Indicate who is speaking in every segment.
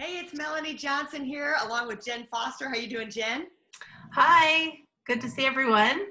Speaker 1: Hey, it's Melanie Johnson here, along with Jen Foster. How you doing, Jen?
Speaker 2: Hi. Good to see everyone.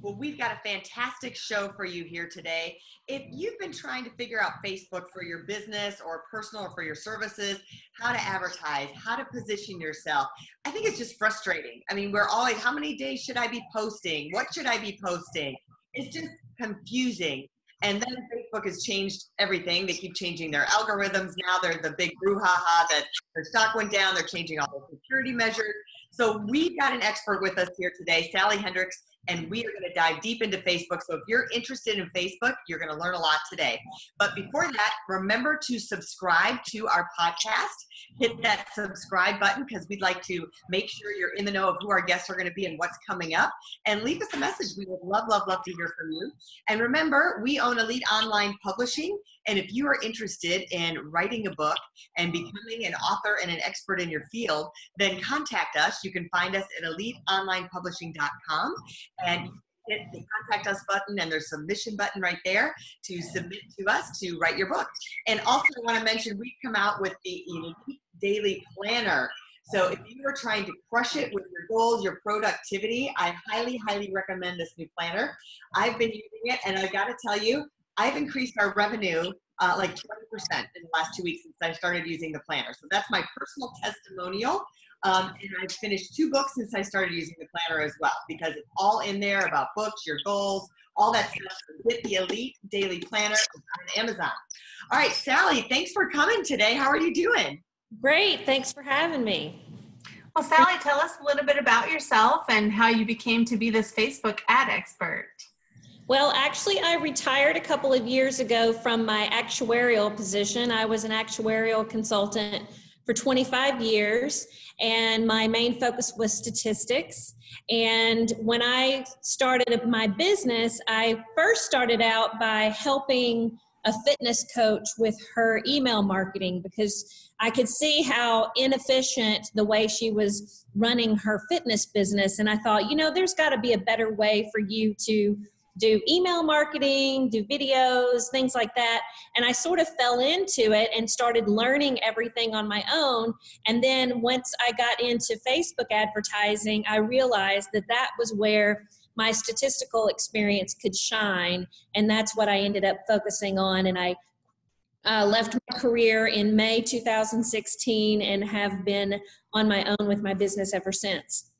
Speaker 1: Well, we've got a fantastic show for you here today. If you've been trying to figure out Facebook for your business or personal or for your services, how to advertise, how to position yourself, I think it's just frustrating. I mean, we're always, how many days should I be posting? What should I be posting? It's just confusing. And then Facebook has changed everything. They keep changing their algorithms. Now they're the big brouhaha that their stock went down. They're changing all the security measures. So we've got an expert with us here today, Sally Hendricks and we are going to dive deep into Facebook. So if you're interested in Facebook, you're going to learn a lot today. But before that, remember to subscribe to our podcast. Hit that subscribe button because we'd like to make sure you're in the know of who our guests are going to be and what's coming up. And leave us a message. We would love, love, love to hear from you. And remember, we own Elite Online Publishing. And if you are interested in writing a book and becoming an author and an expert in your field, then contact us. You can find us at eliteonlinepublishing.com and hit the contact us button and there's submission button right there to submit to us to write your book. And also I want to mention we've come out with the Daily Planner. So if you are trying to crush it with your goals, your productivity, I highly, highly recommend this new planner. I've been using it and I got to tell you, I've increased our revenue uh, like 20% in the last two weeks since I started using the planner. So that's my personal testimonial. Um, and I've finished two books since I started using the planner as well because it's all in there about books, your goals, all that stuff. Get the Elite Daily Planner on Amazon. All right, Sally, thanks for coming today. How are you doing?
Speaker 3: Great. Thanks for having me.
Speaker 2: Well, Sally, tell us a little bit about yourself and how you became to be this Facebook ad expert.
Speaker 3: Well, actually, I retired a couple of years ago from my actuarial position. I was an actuarial consultant for 25 years, and my main focus was statistics. And when I started my business, I first started out by helping a fitness coach with her email marketing because I could see how inefficient the way she was running her fitness business. And I thought, you know, there's got to be a better way for you to do email marketing, do videos, things like that. And I sort of fell into it and started learning everything on my own. And then once I got into Facebook advertising, I realized that that was where my statistical experience could shine. And that's what I ended up focusing on. And I uh, left my career in May 2016 and have been on my own with my business ever since.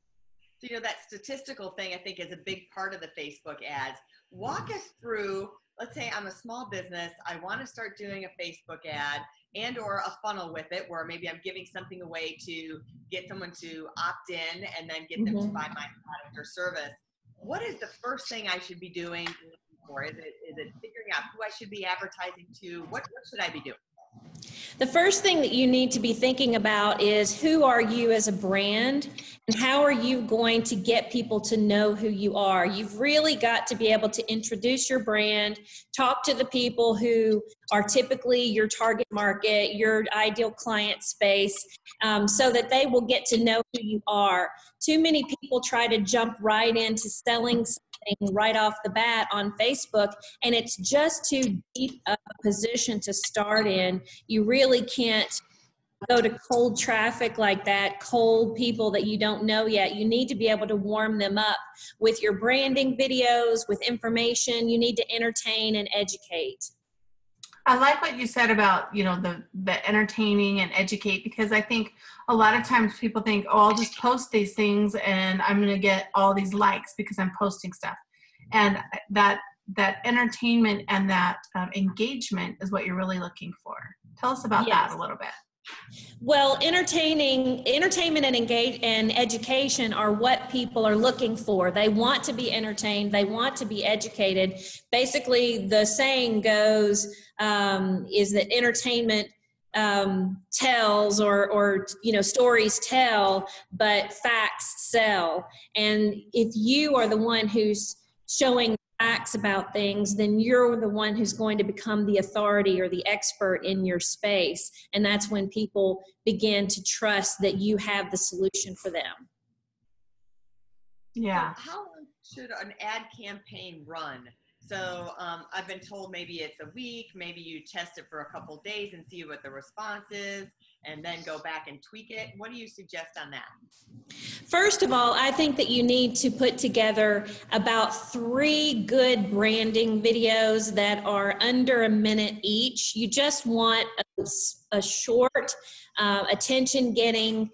Speaker 1: You know, that statistical thing I think is a big part of the Facebook ads. Walk us through, let's say I'm a small business, I want to start doing a Facebook ad and or a funnel with it where maybe I'm giving something away to get someone to opt in and then get them mm-hmm. to buy my product or service. What is the first thing I should be doing for? Is it is it figuring out who I should be advertising to? What what should I be doing?
Speaker 3: The first thing that you need to be thinking about is who are you as a brand and how are you going to get people to know who you are? You've really got to be able to introduce your brand, talk to the people who are typically your target market, your ideal client space, um, so that they will get to know who you are. Too many people try to jump right into selling right off the bat on Facebook, and it's just too deep a position to start in. You really can't go to cold traffic like that, cold people that you don't know yet. You need to be able to warm them up with your branding videos, with information. You need to entertain and educate.
Speaker 2: I like what you said about, you know, the the entertaining and educate because I think a lot of times people think, "Oh, I'll just post these things and I'm going to get all these likes because I'm posting stuff." And that that entertainment and that um, engagement is what you're really looking for. Tell us about yes. that a little bit.
Speaker 3: Well, entertaining, entertainment and engage and education are what people are looking for. They want to be entertained. They want to be educated. Basically, the saying goes um, is that entertainment um, tells or or you know stories tell but facts sell. And if you are the one who's showing facts about things then you're the one who's going to become the authority or the expert in your space. And that's when people begin to trust that you have the solution for them.
Speaker 2: Yeah.
Speaker 1: How long should an ad campaign run so um, I've been told maybe it's a week, maybe you test it for a couple days and see what the response is, and then go back and tweak it. What do you suggest on that?
Speaker 3: First of all, I think that you need to put together about three good branding videos that are under a minute each. You just want a, a short, uh, attention getting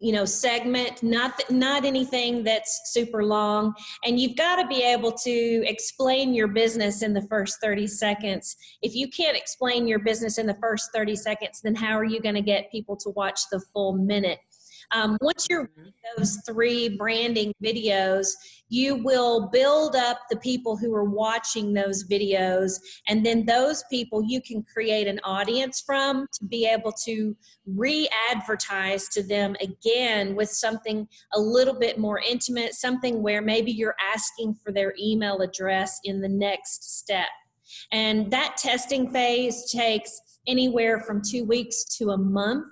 Speaker 3: you know segment not not anything that's super long. And you've got to be able to explain your business in the first 30 seconds. If you can't explain your business in the first 30 seconds then how are you going to get people to watch the full minute um, once you're mm-hmm. those three branding videos, you will build up the people who are watching those videos, and then those people you can create an audience from to be able to re advertise to them again with something a little bit more intimate, something where maybe you're asking for their email address in the next step. And that testing phase takes anywhere from two weeks to a month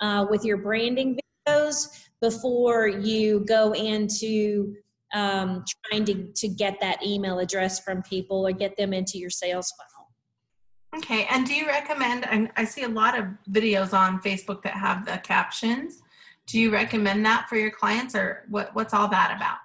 Speaker 3: uh, with your branding those before you go into um, trying to, to get that email address from people or get them into your sales funnel.
Speaker 2: Okay, and do you recommend? And I see a lot of videos on Facebook that have the captions. Do you recommend that for your clients, or what, what's all that about?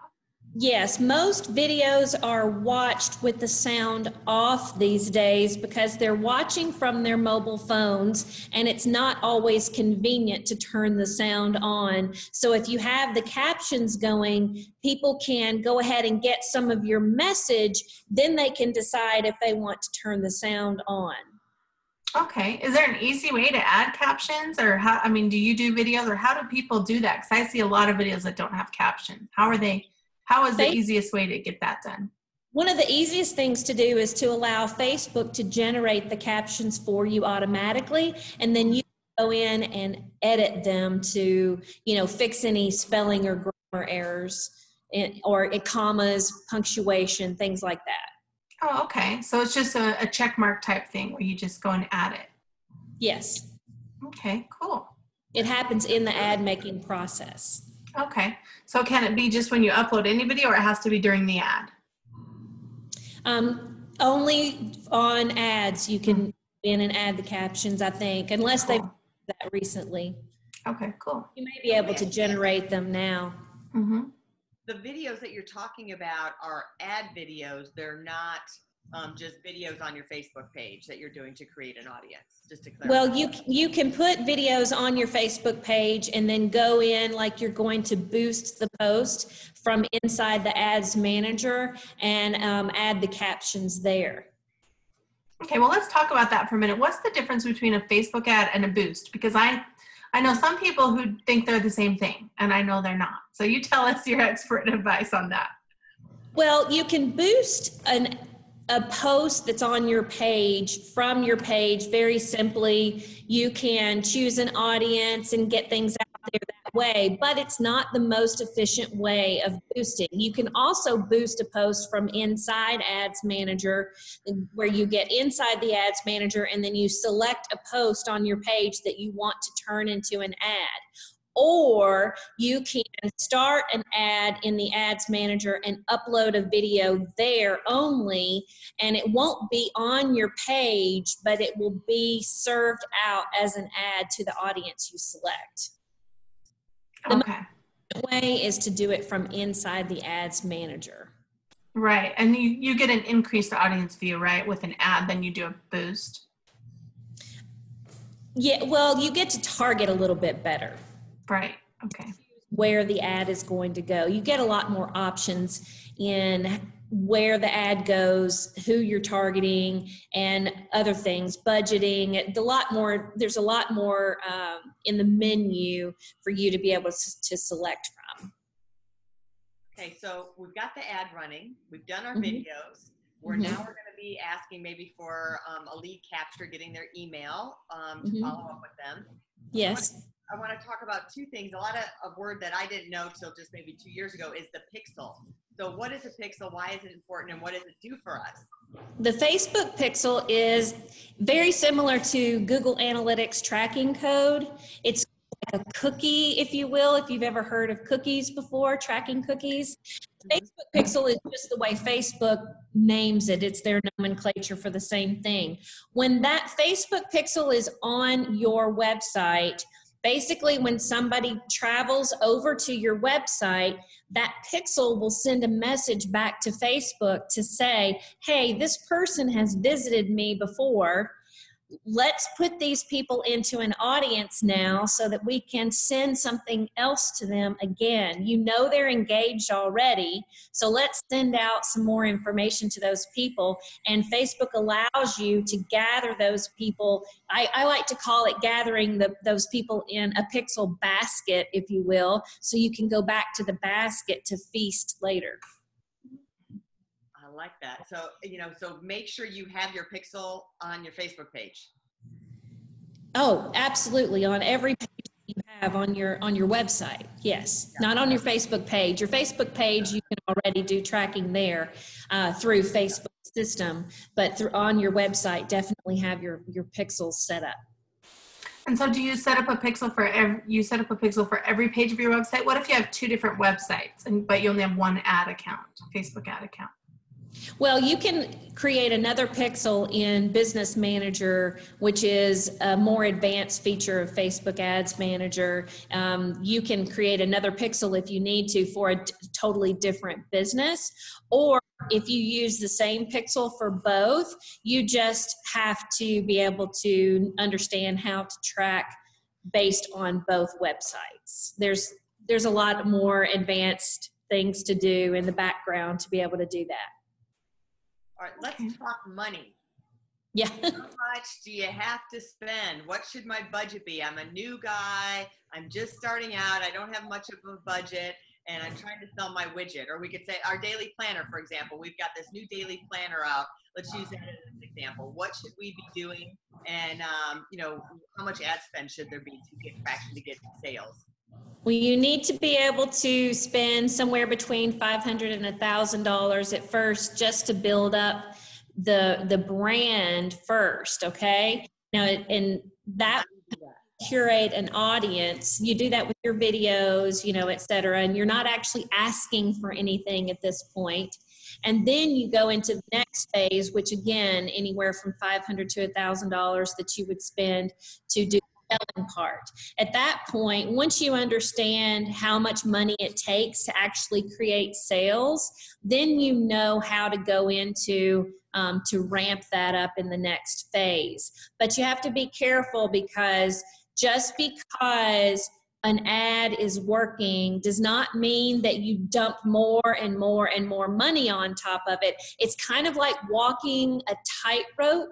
Speaker 3: Yes, most videos are watched with the sound off these days because they're watching from their mobile phones and it's not always convenient to turn the sound on. So if you have the captions going, people can go ahead and get some of your message, then they can decide if they want to turn the sound on.
Speaker 2: Okay. Is there an easy way to add captions or how I mean, do you do videos or how do people do that? Cuz I see a lot of videos that don't have captions. How are they how is the easiest way to get that done?
Speaker 3: One of the easiest things to do is to allow Facebook to generate the captions for you automatically, and then you go in and edit them to, you know, fix any spelling or grammar errors, eh, or eh, commas, punctuation, things like that.
Speaker 2: Oh, okay. So it's just a, a check mark type thing where you just go and add it.
Speaker 3: Yes.
Speaker 2: Okay, cool.
Speaker 3: It happens in the ad making process.
Speaker 2: Okay. So can it be just when you upload any video or it has to be during the ad?
Speaker 3: Um, only on ads you can in and add the captions, I think, unless cool. they've that recently.
Speaker 2: Okay, cool.
Speaker 3: You may be able to generate them now.
Speaker 2: Mm-hmm.
Speaker 1: The videos that you're talking about are ad videos. They're not um, just videos on your Facebook page that you're doing to create an audience? Just to clarify.
Speaker 3: Well, you you can put videos on your Facebook page and then go in like you're going to boost the post from inside the ads manager and um, add the captions there.
Speaker 2: Okay, well, let's talk about that for a minute. What's the difference between a Facebook ad and a boost? Because I I know some people who think they're the same thing, and I know they're not. So you tell us your expert advice on that.
Speaker 3: Well, you can boost an a post that's on your page from your page very simply you can choose an audience and get things out there that way but it's not the most efficient way of boosting. You can also boost a post from inside ads manager where you get inside the ads manager and then you select a post on your page that you want to turn into an ad or you can start an ad in the ads manager and upload a video there only and it won't be on your page but it will be served out as an ad to the audience you select. The
Speaker 2: okay.
Speaker 3: way is to do it from inside the ads manager.
Speaker 2: Right and you, you get an increased audience view right with an ad then you do a boost?
Speaker 3: Yeah well you get to target a little bit better
Speaker 2: Right. Okay.
Speaker 3: Where the ad is going to go. You get a lot more options in where the ad goes, who you're targeting, and other things, budgeting. A lot more. There's a lot more um, in the menu for you to be able to, to, select from.
Speaker 1: Okay, so we've got the ad running. We've done our mm-hmm. videos. We're
Speaker 3: Mhm.
Speaker 1: now we're going to be asking maybe for um, a lead capture, getting their email um, to
Speaker 3: Mhm.
Speaker 1: follow up with them.
Speaker 3: Yes.
Speaker 1: I want to talk about two things. A lot of a word that I didn't know till just maybe two years ago is the pixel. So, what is a pixel? Why is it important? And what does it do for us?
Speaker 3: The Facebook pixel is very similar to Google Analytics tracking code. It's like a cookie, if you will, if you've ever heard of cookies before, tracking cookies. Mm-hmm. Facebook pixel is just the way Facebook names it, it's their nomenclature for the same thing. When that Facebook pixel is on your website, basically when somebody travels over to your website, that pixel will send a message back to Facebook to say, hey, this person has visited me before. Let's put these people into an audience now so that we can send something else to them again. You know they're engaged already, so let's send out some more information to those people. And Facebook allows you to gather those people. I, I like to call it gathering the, those people in a pixel basket, if you will, so you can go back to the basket to feast later.
Speaker 1: I like that. So, you know, so make sure you have your pixel on your Facebook page.
Speaker 3: Oh, absolutely. On every page you have on your on your website. Yes, not on your Facebook page. Your Facebook page you can already do tracking there uh, through Facebook system, but through on your website, definitely have your your pixels set up.
Speaker 2: And so, do you set up a pixel for every? You set up a pixel for every page of your website. What if you have two different websites, and but you only have one ad account, Facebook ad account?
Speaker 3: Well, you can create another pixel in Business Manager, which is a more advanced feature of Facebook Ads Manager. Um, you can create another pixel if you need to for a totally different business. Or if you use the same pixel for both, you just have to be able to understand how to track based on both websites. There's there's a lot more advanced things to do in the background to be able to do that.
Speaker 1: All right, let's
Speaker 2: Okay.
Speaker 1: talk money.
Speaker 3: Yeah.
Speaker 1: How much do you have to spend? What should my budget be? I'm a new guy. I'm just starting out. I don't have much of a budget and I'm trying to sell my widget. Or we could say our daily planner, for example. We've got this new daily planner out. Let's use that as an example. What should we be doing? And, um, you know, how much ad spend should there be to get traction to get sales?
Speaker 3: Well, you need to be able to spend somewhere between 500 and a thousand dollars at first just to build up the the brand first. Okay. Now, and that curate an audience. You do that with your videos, you know, et cetera, and you're not actually asking for anything at this point. And then you go into the next phase, which again, anywhere from five hundred to a thousand dollars that you would spend to do selling part. At that point, once you understand how much money it takes to actually create sales, then you know how to go into um, to ramp that up in the next phase. But you have to be careful because just because an ad is working does not mean that you dump more and more and more money on top of it. It's kind of like walking a tightrope.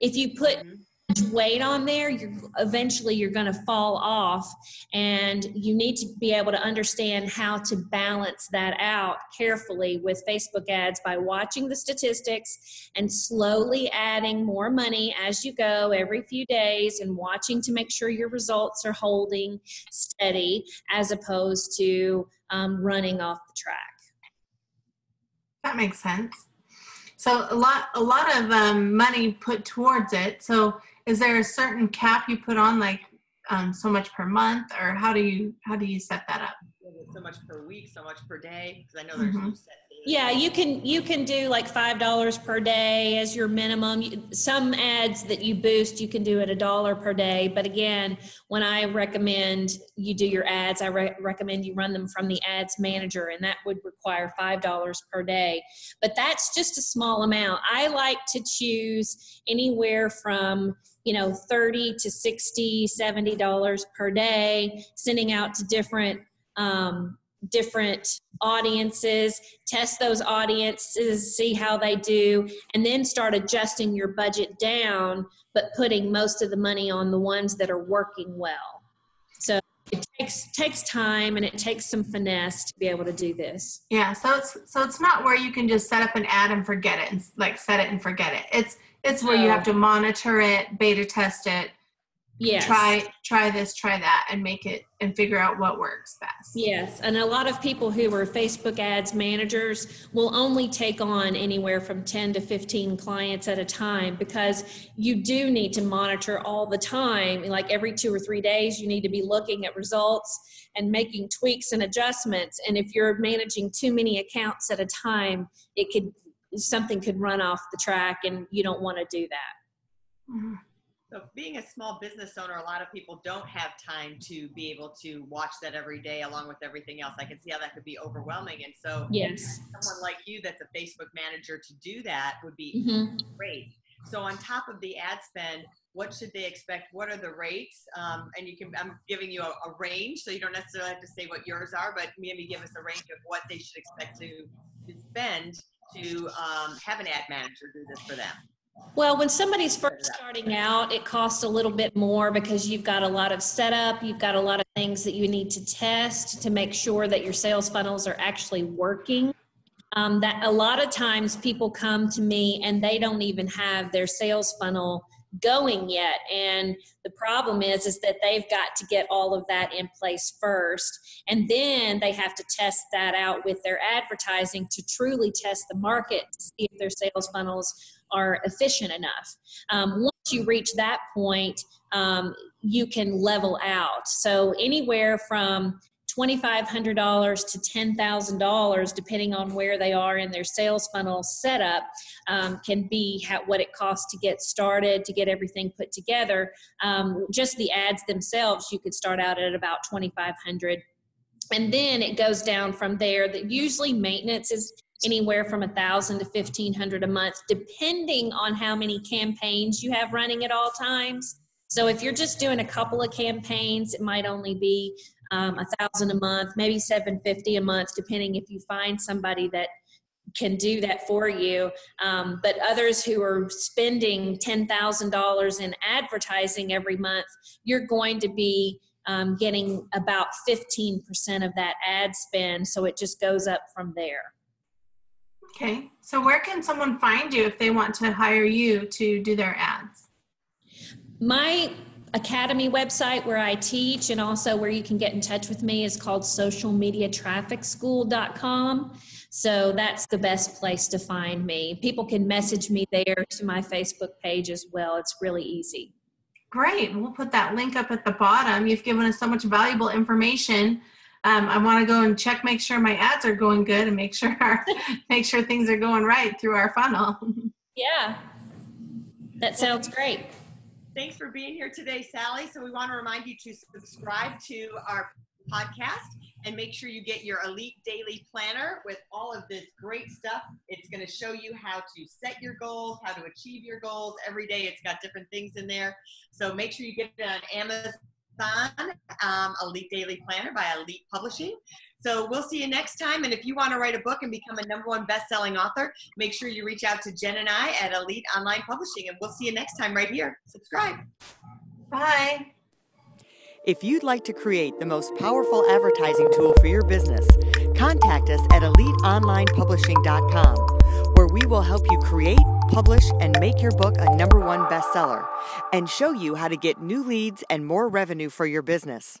Speaker 3: If you put
Speaker 1: Mhm.
Speaker 3: Much weight on there, you're eventually you're going to fall off, and you need to be able to understand how to balance that out carefully with Facebook ads by watching the statistics and slowly adding more money as you go every few days, and watching to make sure your results are holding steady as opposed to um, running off the track.
Speaker 2: That makes sense. So a lot, a lot of um, money put towards it. So is there a certain cap you put on, like um, so much per month, or how do you how do you set that up?
Speaker 1: So much per week, so much per day, because I know there's no
Speaker 2: Mhm.
Speaker 1: set. daily
Speaker 3: Yeah, you can you can do like five dollars per day as your minimum. Some ads that you boost, you can do at a dollar per day. But again, when I recommend you do your ads, I re- recommend you run them from the ads manager, and that would require five dollars per day. But that's just a small amount. I like to choose anywhere from you know 30 to 60 70 dollars per day sending out to different um, different audiences, test those audiences, see how they do, and then start adjusting your budget down, but putting most of the money on the ones that are working well. So it takes takes time and it takes some finesse to be able to do this.
Speaker 2: Yeah, so it's so it's not where you can just set up an ad and forget it and like set it and forget it. It's it's where you have to monitor it, beta test it,
Speaker 3: Yes.
Speaker 2: try try this, try that, and make it and figure out what works best.
Speaker 3: Yes, and a lot of people who are Facebook ads managers will only take on anywhere from 10 to 15 clients at a time because you do need to monitor all the time. Like every two or three days, you need to be looking at results and making tweaks and adjustments. And if you're managing too many accounts at a time, it could something could run off the track, and you don't want to do that.
Speaker 2: Mhm.
Speaker 1: So being a small business owner, a lot of people don't have time to be able to watch that every day along with everything else. I can see how that could be overwhelming. And so
Speaker 3: Yes.
Speaker 1: someone like you that's a Facebook manager to do that would be
Speaker 3: hmm
Speaker 1: great. So on top of the ad spend, what should they expect? What are the rates? Um, and you can, I'm giving you a, a range, so you don't necessarily have to say what yours are, but maybe give us a range of what they should expect to, to spend to um, have an ad manager do this for them.
Speaker 3: Well, when somebody's first starting out, it costs a little bit more because you've got a lot of setup, you've got a lot of things that you need to test to make sure that your sales funnels are actually working. Um, that a lot of times people come to me and they don't even have their sales funnel going yet and the problem is is that they've got to get all of that in place first and then they have to test that out with their advertising to truly test the market to see if their sales funnels are efficient enough. Um, once you reach that point, um, you can level out. So anywhere from $2,500 to $10,000, depending on where they are in their sales funnel setup, um, can be ha- what it costs to get started, to get everything put together. Um, just the ads themselves, you could start out at about 2,500 and then it goes down from there. That usually maintenance is anywhere from a thousand to fifteen hundred a month depending on how many campaigns you have running at all times. So if you're just doing a couple of campaigns it might only be um, a thousand a month maybe 750 a month depending if you find somebody that can do that for you um, but others who are spending $10000 in advertising every month you're going to be um, getting about 15% of that ad spend. So it just goes up from there.
Speaker 2: Okay. So where can someone find you if they want to hire you to do their ads?
Speaker 3: My academy website where I teach and also where you can get in touch with me is called socialmediatrafficschool.com. So that's the best place to find me. People can message me there to my Facebook page as well. It's really easy.
Speaker 2: Great. We'll put that link up at the bottom. You've given us so much valuable information. Um, I want to go and check, make sure my ads are going good, and make sure our, make sure things are going right through our funnel.
Speaker 3: Yeah, that sounds great.
Speaker 1: Thanks for being here today, Sally. So we want to remind you to subscribe to our podcast and make sure you get your Elite Daily Planner with all of this great stuff. It's going to show you how to set your goals, how to achieve your goals. Every day it's got different things in there. So make sure you get it on Amazon, um, Elite Daily Planner by Elite Publishing. So we'll see you next time. And if you want to write a book and become a number one best-selling author, make sure you reach out to Jen and I at Elite Online Publishing. And we'll see you next time right here. Subscribe.
Speaker 2: Bye.
Speaker 4: If you'd like to create the most powerful advertising tool for your business, contact us at eliteonlinepublishing.com, where we will help you create, publish, and make your book a number one bestseller and show you how to get new leads and more revenue for your business.